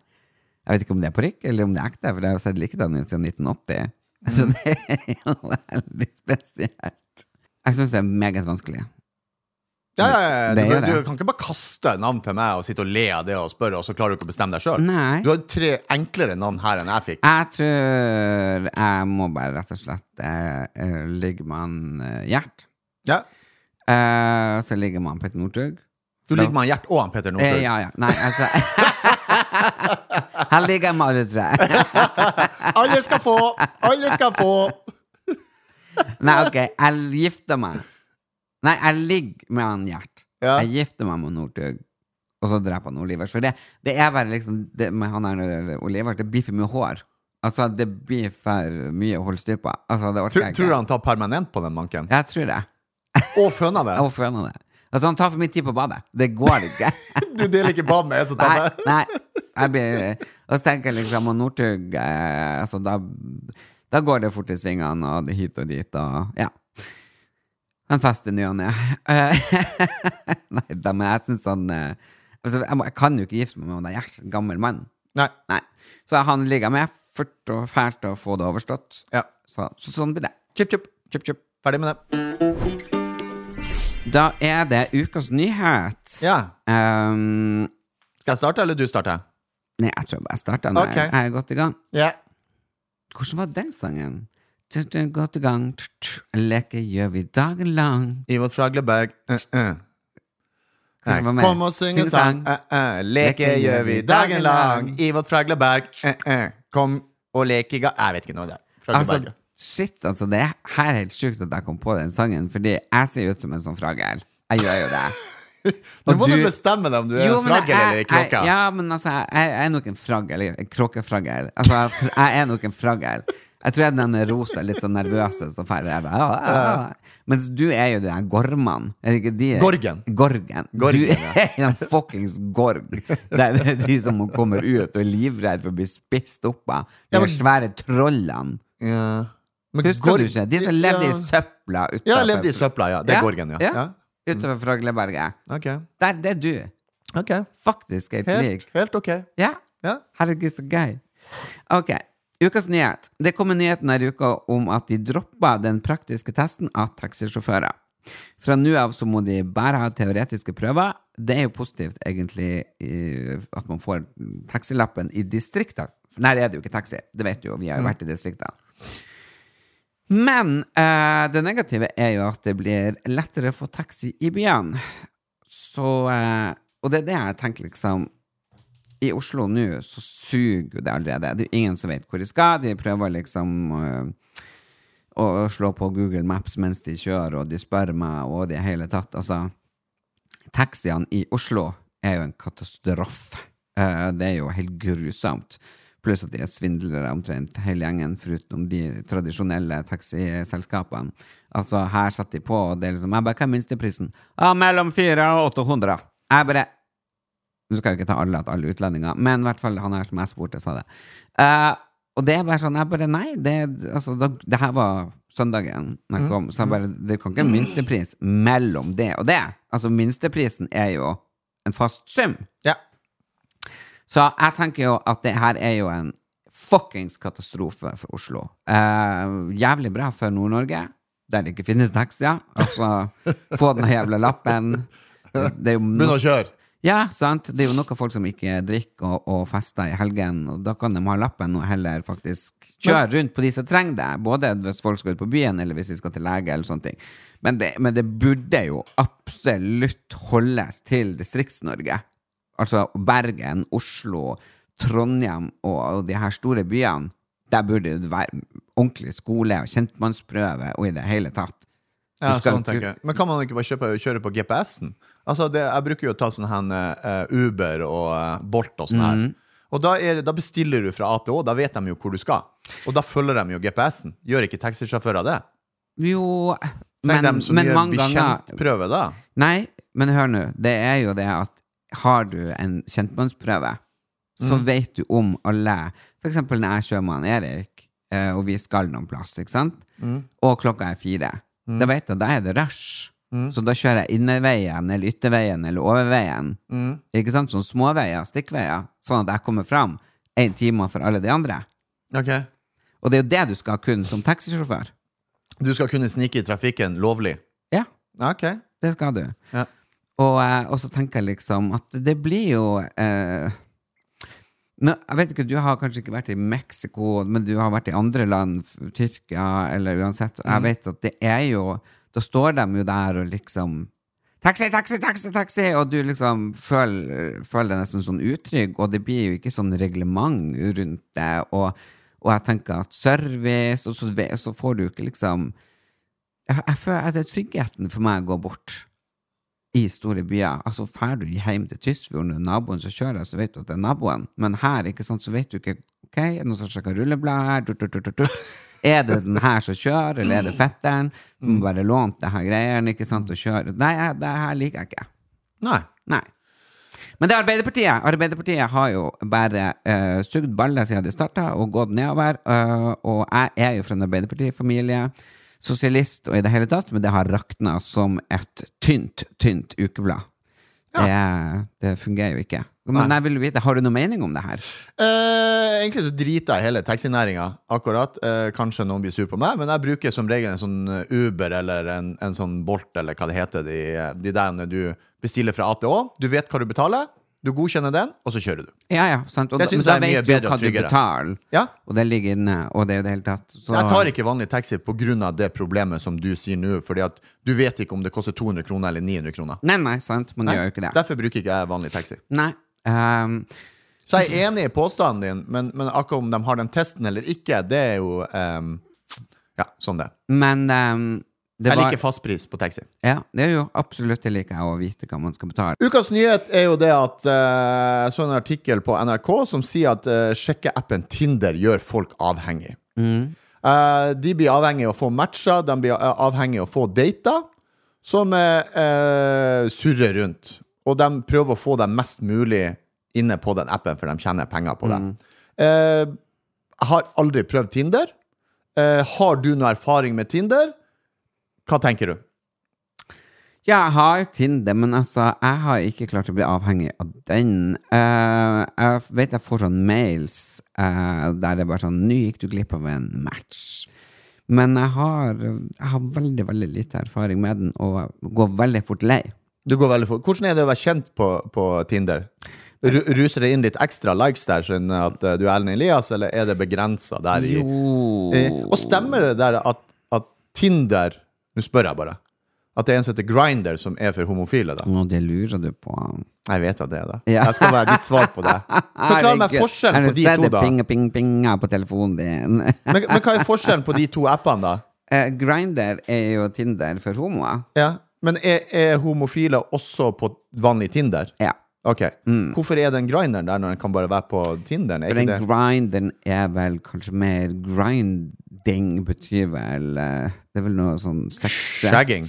Jeg vet ikke om det er parykk, eller om det er ekte, for jeg har jo sett likedan ut siden 1980. Så det er jo veldig spesielt. Jeg syns det er meget vanskelig. Ja, ja, ja. Du, du kan ikke bare kaste navn til meg og sitte og le av det og spørre, og så klarer du ikke å bestemme deg sjøl. Du har tre enklere navn her enn jeg fikk. Jeg tror jeg må bare rett og slett eh, eh, ligge med han eh, Gjert. Ja. Eh, så ligger man Petter Northug. Du ligger med han Gjert og han Petter Eh, ja, ja. Nei, altså Her ligger jeg med alle tre. Alle skal få! Alle skal få! Nei, ok, jeg gifter meg. Nei, jeg ligger med han Gjert. Ja. Jeg gifter meg med Northug. Og så dreper han Olivers. For det, det er bare liksom det, Med han her Olivers, det blir for mye hår. Altså, det blir for mye å holde styr på. Altså, det orker Tror, jeg tror du ikke. han tar permanent på den manken? Jeg tror det. Og føner det? Og føner det. Altså, han tar for mye tid på badet. Det går ikke. Du deler ikke bad med en som tar Nei, det? nei. Jeg blir, og så tenker jeg liksom Og Northug eh, altså, da, da går det fort i svingene, og hit og dit, og ja. En fester ny og ne. Nei da, men jeg syns han eh, altså, jeg, må, jeg kan jo ikke gifte meg med han der en gammel mann. Nei. Nei. Så han ligger med, fort og fælt å få det overstått. Ja. Så, så sånn blir det. Chip, chip. Chip, chip. Ferdig med det. Da er det ukas nyhet. Ja. Um, Skal jeg starte, eller du starter? nei, jeg tror jeg bare starter Okay. Jeg er godt i gang. Ja. Hvordan var den sangen? Tut, til gang, leke gjør vi dagen lang. Ivot Fragleberg. Var mer? Kom og synge sang. uh. Leke gjør vi dagen lang. Ivot Fragleberg. Kom og leke ga... Jeg vet ikke noe det er. Shit, altså, det er her helt sjukt at jeg kom på den sangen, fordi jeg ser ut som en sånn fragel. Jeg gjør jo det. Nå må du bestemme deg om du er Jo, en fragel jeg- eller en kråke. Ja, men altså, jeg, jeg er nok en fragel. En kråkefragel. Altså, jeg er nok en fragel. Jeg tror jeg er den rosa, litt sånn nervøse som er der. Ah, ah, ah. Mens du er jo den gormene. Er det ikke de? Gorgen. Gorgen. Gorgen, du ja. er en fuckings gorg. Det er de som kommer ut og er livredd for å bli spist opp av de Ja, men- svære trollene. Ja. Men Husker Gorg- du ikke? De som levde i søpla utenfor. Ja, levde i søpla, ja. Det er Gorgen, ja. ja. Utover Fragleberget. Okay. Der, det er du. Okay. Faktisk helt lik. helt ok. Ja. Ja. Herregud, så gøy. Ok, ukas nyhet. Det kommer nyheten denne uka om at de droppa den praktiske testen av taxisjåfører. Fra nå av så må de bare ha teoretiske prøver. Det er jo positivt, egentlig, at man får taxilappen i distriktene. For der er det jo ikke taxi. Det vet du jo, vi har jo vært i distriktene. Men eh, det negative er jo at det blir lettere å få taxi i byene. Så eh, og det er det jeg tenker, liksom I Oslo nå så suger det allerede. Det er jo ingen som vet hvor de skal. De prøver liksom uh, å slå på Google Maps mens de kjører, og de spør meg, og det hele tatt. Altså, taxiene i Oslo er jo en katastrofe. Uh, det er jo helt grusomt. Pluss at de er svindlere omtrent hele gjengen, foruten de tradisjonelle taxiselskapene. Altså, her satt de på, og det er liksom Jeg bare, hva er minsteprisen? Ja, mellom 400 og 800. Jeg bare Nå skal jeg ikke ta alle at alle utlendinger, men i hvert fall han her som jeg spurte, sa det. Uh, og det er bare sånn, jeg bare Nei, det, altså, da, det her var søndagen når jeg kom, så jeg bare Det kan ikke en minstepris mellom det og det. Altså, minsteprisen er jo en fast sum. Ja. Så jeg tenker jo at det her er jo en fuckings katastrofe for Oslo. Uh, jævlig bra for Nord-Norge, der det ikke finnes taxier. Altså, få den jævla lappen. Det jo Begynn å kjøre. Ja, sant. Det er jo noen folk som ikke drikker og, og fester i helgen, og da kan de ha lappen og heller faktisk kjøre rundt på de som trenger det, både hvis folk skal ut på byen, eller hvis de skal til lege, eller sånne ting. Men det, men det burde jo absolutt holdes til Distrikts-Norge. Altså Bergen, Oslo, Trondheim og, og de her store byene. Der burde det være ordentlig skole og kjentmannsprøve og i det hele tatt. Ja, sånn tenker jeg. Men kan man ikke bare kjøpe, kjøre på GPS-en? Altså, det, jeg bruker jo å ta sånn her uh, Uber og uh, Bolt og sånn her. Mm. Og da, er, da bestiller du fra A til Å, da vet de jo hvor du skal. Og da følger de jo GPS-en. Gjør ikke taxisjåfører det? Jo, Tenk men, dem som men gjør bekjentprøve da? Nei, men hør nå. Det er jo det at har du en kjentmannsprøve, så Mm. vet du om alle eksempel når jeg kjører med han Erik, eh, og vi skal noen plass, ikke sant? Mm. Og klokka er fire. Da vet at da er det rush. Mm. Så da kjører jeg innerveien eller ytterveien eller overveien. Mm. Ikke sant? Sånn småveier, stikkveier. Sånn at jeg kommer fram én time for alle de andre. Ok. Og det er jo det du skal kunne som taxisjåfør. Du skal kunne snike i trafikken lovlig? Ja, Ok. det skal du. Ja. Og, eh, og så tenker jeg liksom at det blir jo eh, nå, Jeg vet ikke, Du har kanskje ikke vært i Mexico, men du har vært i andre land, Tyrkia eller uansett. Og jeg vet at det er jo Da står de jo der og liksom Taxi, taxi, taxi, taxi! Og du liksom føler, føler deg nesten sånn utrygg, og det blir jo ikke sånn reglement rundt det. Og, og jeg tenker at service, og så, så får du ikke liksom jeg, jeg føler at det tryggheten for meg går bort i store byer. Altså, Drar du hjem til Tysfjorden når naboen som kjører, så vet du at det er naboen. Men her ikke sant, så vet du ikke ok, er det noen som sjekker rulleblad her? Tut, tut, tut. Er det den her som kjører, eller er det fetteren må bare låne det her greiene ikke sant, og kjøre. Nei, det her liker jeg ikke. Nei. Nei. Men det er Arbeiderpartiet. Arbeiderpartiet har jo bare uh, sugd baller siden de starta, og gått nedover. Uh, og jeg er jo fra en Arbeiderpartifamilie, sosialist og i det hele tatt, men det har rakna som et tynt, tynt ukeblad. Det, det fungerer jo ikke. Men jeg vil vite, har du noen mening om det her? Eh, egentlig så driter jeg hele taxinæringa akkurat. Eh, kanskje noen blir sur på meg, men jeg bruker som regel en sånn eh, Uber eller en, en sånn Bolt eller hva det heter. De, de der du bestiller fra A til Å. Du vet hva du betaler, du godkjenner den, og så kjører du. Ja, ja, sant. Og Det men da vet du hva du betaler, Ja. og det ligger inne, og det er det hele tatt. Så, Jeg tar ikke vanlig taxi pga. det problemet som du sier nå, fordi at du vet ikke om det koster 200 kroner eller 900 kroner. Nei, nei, sant. Man gjør jo ikke det. Derfor bruker ikke jeg vanlig taxi. Nei. Um... Så jeg er enig i påstanden din, men, men akkurat om de har den testen eller ikke, det er jo um... Ja, sånn det. men ehm, det Jeg var, liker fastpris på taxi. Ja, det er jo absolutt det liker jeg, å vite hva man skal betale. Ukas nyhet er jo det at jeg uh, så en artikkel på NRK som sier at uh, sjekkeappen Tinder gjør folk avhengig. Eh, de blir avhengig av å få matcher, de blir eh, avhengig av å få dater, som uh, surrer rundt. Og de prøver å få dem mest mulig inne på den appen, for de tjener penger på det. Mm. jeg har aldri prøvd Tinder. Eh, har du noe erfaring med Tinder? Hva tenker du? Ja, jeg har Tinder, men altså, jeg har ikke klart å bli avhengig av den. Uh, jeg vet jeg får sånn mails uh, der det er bare sånn 'Nå gikk du glipp av en match'. Men jeg har, jeg har veldig, veldig lite erfaring med den, og går veldig fort lei. Du går veldig fort. Hvordan er det å være kjent på, på Tinder? Ru ruser det inn litt ekstra likes der, sånn at eh, du er Ellen Elias, eller er det begrensa der i Jo eh, Og stemmer det der at, at Tinder Nå spør jeg bare. At det er en som heter Grinder, som er for homofile, da. Nå, det lurer du på. Jeg vet at det er det. Ja. Jeg skal være ditt svar på det. Forklar meg forskjellen på de to, da. Ping, ping, pinga på telefonen din. Men, men hva er forskjellen på de to appene, da? Eh, Grinder er jo Tinder for homoer. Ja, Men er, er homofile også på vanlig Tinder? Ja. Ok. Hvorfor er den grinderen der når den kan bare være på Tinderen? Er den grinderen er vel kanskje mer Grinding betyr vel eh, Det er vel noe sånn Shagging.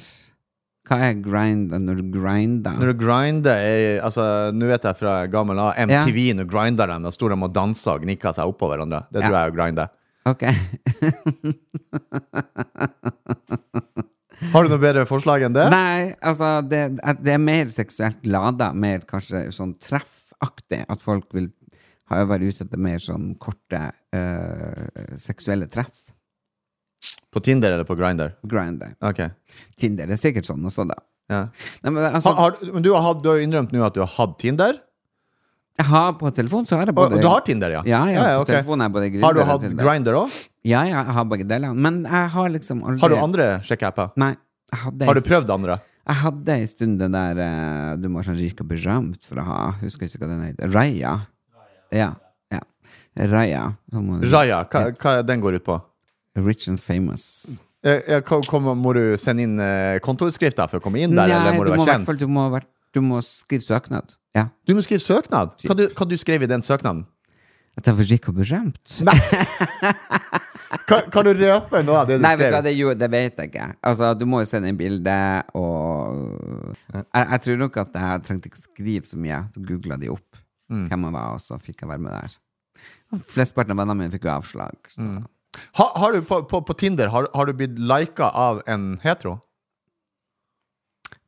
Hva er grinder når du grinder? Når du grinder er, altså, Nå vet jeg fra gammel A, Ja. når grinder dem, Da står de og dansa og gnikka seg oppå hverandre. Det tror Ja. jeg er å grinde. Ok. Har du noe bedre forslag enn det? Nei, altså det, det er mer seksuelt lada, mer kanskje sånn treffaktig. At folk vil ha vært ute etter mer sånn korte eh, seksuelle treff. På Tinder eller på Grinder? Grinder. Ok. Tinder er sikkert sånn også, da. Ja. Nei, men altså, Har, har, men du har, du har innrømt nå at du har hatt Tinder? jeg har på telefon så har jeg både du har Tinder, ja? Ja, ja, ja ok. telefonen er både Grindr Har du hatt. Grinder òg? Ja, ja, jeg har begge delene. Men jeg har liksom aldri Har du andre sjekkeapper? Nei. Jeg hadde, Har du prøvd andre? Jeg hadde en stund det der eh, du må ha sånn rik og berømt for å ha Husker ikke hva den heter. Raya. Ja. ja. Raya. som- Raya, hva, hva den går ut på? Rich and famous. Eh, eh, kom, kom, må du sende inn uh, kontoutskrifta for å komme inn der, Nei, eller må du du må, være kjent? fall, du, må, vært- du må skrive søknad. Ja. Du må skrive søknad. Hva du, hva du skrev i den søknaden? At jeg var rik og berømt? Kan, kan du røpe noe av det du Nei, vet du hva, det, jo, det vet jeg ikke. Altså, du må jo sende inn bilde, og jeg, jeg tror nok at jeg trengte ikke å skrive så mye. Så googla de opp Mm. hvem jeg var, og så fikk jeg være med der. Flesteparten av vennene mine fikk jo avslag. Mm. Ha, har du på, på, på Tinder har, har du blitt lika av en hetero?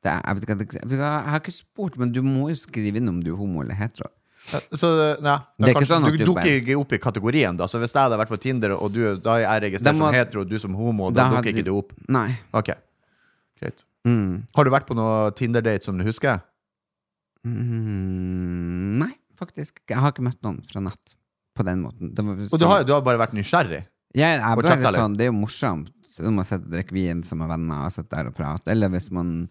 Det, er- jeg, vet ikke, jeg, vet ikke, jeg har ikke spurt, men du må jo skrive inn om du er homo eller hetero. Eh, Så, nei, Det er kanskje, sånn du du dukker ikke opp i kategorien. Da. Så hvis jeg hadde vært på Tinder, og du, da er jeg registrert som hetero, og du som homo, da, Da dukker ikke du- opp? Nei. Ok, greit. Mm. Har du vært på noe Tinder-date som du husker? Mm, nei, faktisk. Jeg har ikke møtt noen fra nett på den måten. Var Og du sånn- har, du har bare vært nysgjerrig? Jeg, jeg bare sånn, det er jo morsomt. Når man sitter sitte og drikke vin som er venner og sitter der og prater. Eller hvis man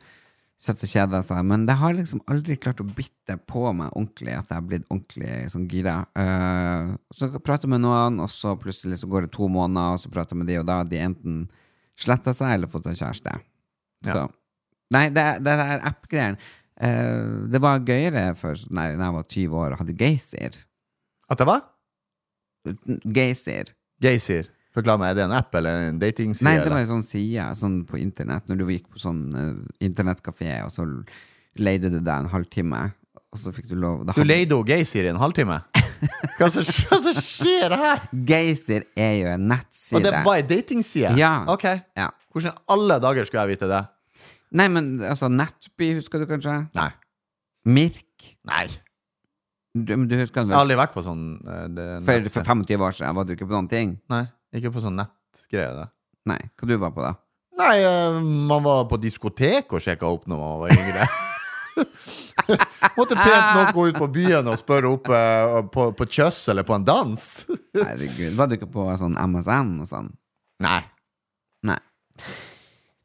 sitter og kjeder seg. Men det har liksom aldri klart å bitte på meg ordentlig at jeg har blitt ordentlig sånn gira. Uh, så prater jeg med noen, og så plutselig så går det to måneder, og så prater jeg med de, og da har de enten sletta seg eller fått seg kjæreste. Ja. Så Nei, det, det der app-greien uh, Det var gøyere før da jeg var 20 år og hadde Geysir. At det var? Geysir. Geysir. Forklar meg, er det en app eller en datingside? Nei, det var en sånn side sånn på internett, når du gikk på sånn uh, internettkafé, og så leide du deg en halvtime, og så fikk du lov Du leide jo Geysir i en halvtime? Hva som hva som skjer her? Geysir er jo en nettside. Og det var ei datingside? Ja. Ok. Ja. Hvordan i alle dager skulle jeg vite det? Nei, men altså, Nettby, husker du kanskje? Nei. Mirk? Nei. Du, du husker den Jeg har aldri vært på sånn uh, det, For, for 25 år siden var du ikke på noen ting? Nei, ikke på sånn nettgreie. da. Nei, hva du var på da? Nei, eh, man var på diskotek og sjekka opp når man var yngre. Måtte pent nok gå ut på byen og spørre opp eh, på, på Kjøss eller på en dans. Herregud, var du ikke på sånn MSN og sånn? Nei. Nei.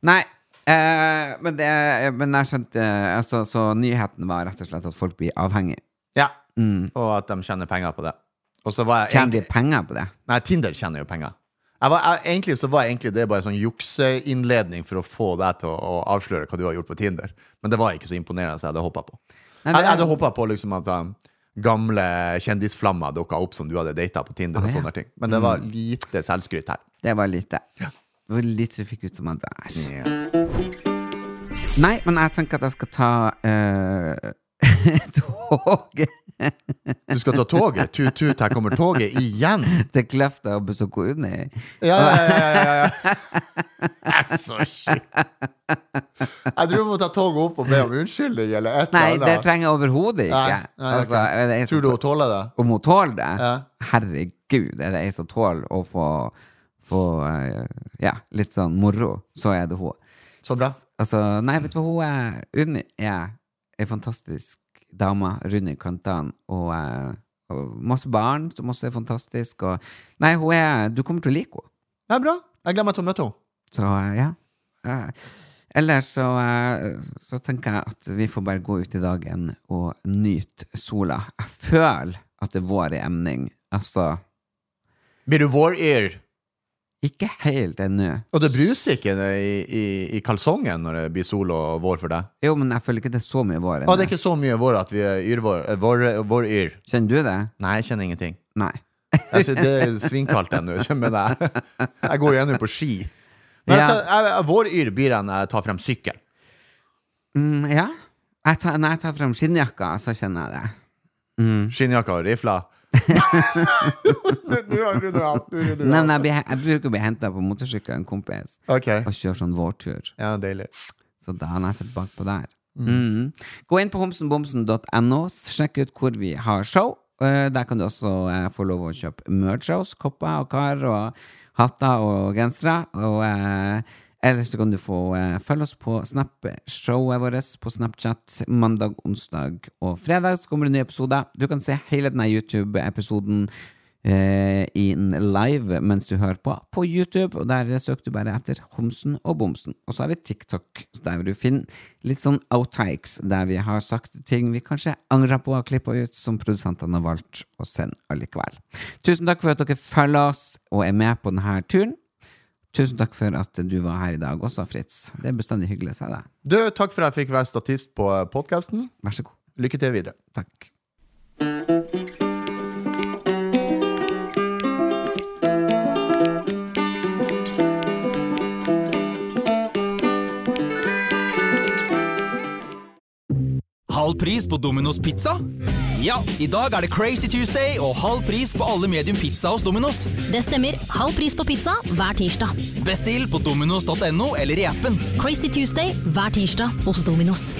Nei. Eh, men, det, men jeg skjønte altså, Så nyheten var rett og slett at folk blir avhengig. Ja. Og at de tjener penger på det. Tjener de penger på det? Nei, Tinder tjener jo penger. Jeg var, jeg, egentlig så var egentlig det bare sånn jukseinnledning for å få deg til å, å avsløre hva du har gjort på Tinder. Men det var ikke så imponerende som jeg hadde håpa på. Nei, Jeg, jeg hadde håpa på liksom at um, gamle kjendisflammer dukka opp som du hadde data på Tinder. Ah, og ja. sånne ting Men det var lite selvskryt her. Det var lite. Det var litt som fikk ut som at æsj. Nei, men jeg tenker at jeg skal ta eh, toget Du skal ta toget. Tut-tut, her kommer toget igjen. til Kløfta og besøke Unni. Ja, ja, ja. ja, ja. Jeg er så sjuk. Jeg tror du må ta toget opp og be om unnskyldning eller et Nei, det trenger jeg overhodet ikke. Nei, nei, altså, jeg Tror du hun tåler det? Om hun tåler det? Ja. Herregud, er det ei som tåler å få, få eh, ja, litt sånn moro, så er det hun. Så bra. Altså, nei, vet du hva, hun er Unni er ei fantastisk dame, rundt i kantene, og, eh, og masse barn, som også er fantastisk. Og, nei, hun er Du kommer til å like henne. Det er bra. Jeg gleder meg til å møte henne. Så eh, ja. Eh, Ellers så, så tenker jeg at vi får bare gå ut i dagen og nyte sola. Jeg føler at det er vår i emning. Altså, Blir du våryr? Ikke helt ennå. Og det bruser ikke i, i, i kalsongen når det blir sol og vår for deg? Jo, men jeg føler ikke det er så mye vår Å, ennå. det er ikke så mye vår at vi er yrvår, vår, vår, yr. Kjenner du det? Nei, jeg kjenner ingenting. Nei. altså, det er svinkaldt ennå, men jeg, jeg går jo ennå på ski. Når jeg Ja. tar, jeg, vår yr blir jeg når jeg tar frem sykkel. Mm, ja. Jeg tar, når jeg tar frem skinnjakka, så kjenner jeg det. Skinnjakke og rifler. Har du dratt. nå du Nei, dratt. jeg, bruker å bli henta på motorsykkel av en kompis okay. og kjøre sånn vårtur. ja, deilig. Så da har jeg sett bakpå der. Mm. Gå inn på homsenbomsen.no, sjekk ut hvor vi har show. Eh, Der kan du også eh, få lov å kjøpe merch-shows, kopper og kar og hatter og gensere. Og eh, ellers så kan du få eh, følge oss på Snap-showet vårt på Snapchat mandag, onsdag og fredag. Så kommer det nye episoder. Du kan se hele denne YouTube-episoden eh, in live mens du hører på på YouTube, og der søker du bare etter Homsen og Bomsen. Og så har vi TikTok, der vil du finne litt sånn outtakes, der vi har sagt ting vi kanskje angrer på å ha klippa ut, som produsentene har valgt å sende allikevel. Tusen takk for at dere følger oss og er med på denne turen. Tusen takk for at du var her i dag også, Fritz. Det er bestandig hyggelig å se deg. Du, takk for at jeg fikk være statist på podkasten. Vær så god. Lykke til videre. Takk. Halv pris på Domino's pizza? Ja, i dag er det Crazy Tuesday og halv pris på alle medium pizza hos Domino's. Det stemmer. Halv pris på pizza hver tirsdag. Bestill på dominos.no eller i appen. Crazy Tuesday hver tirsdag hos Dominos.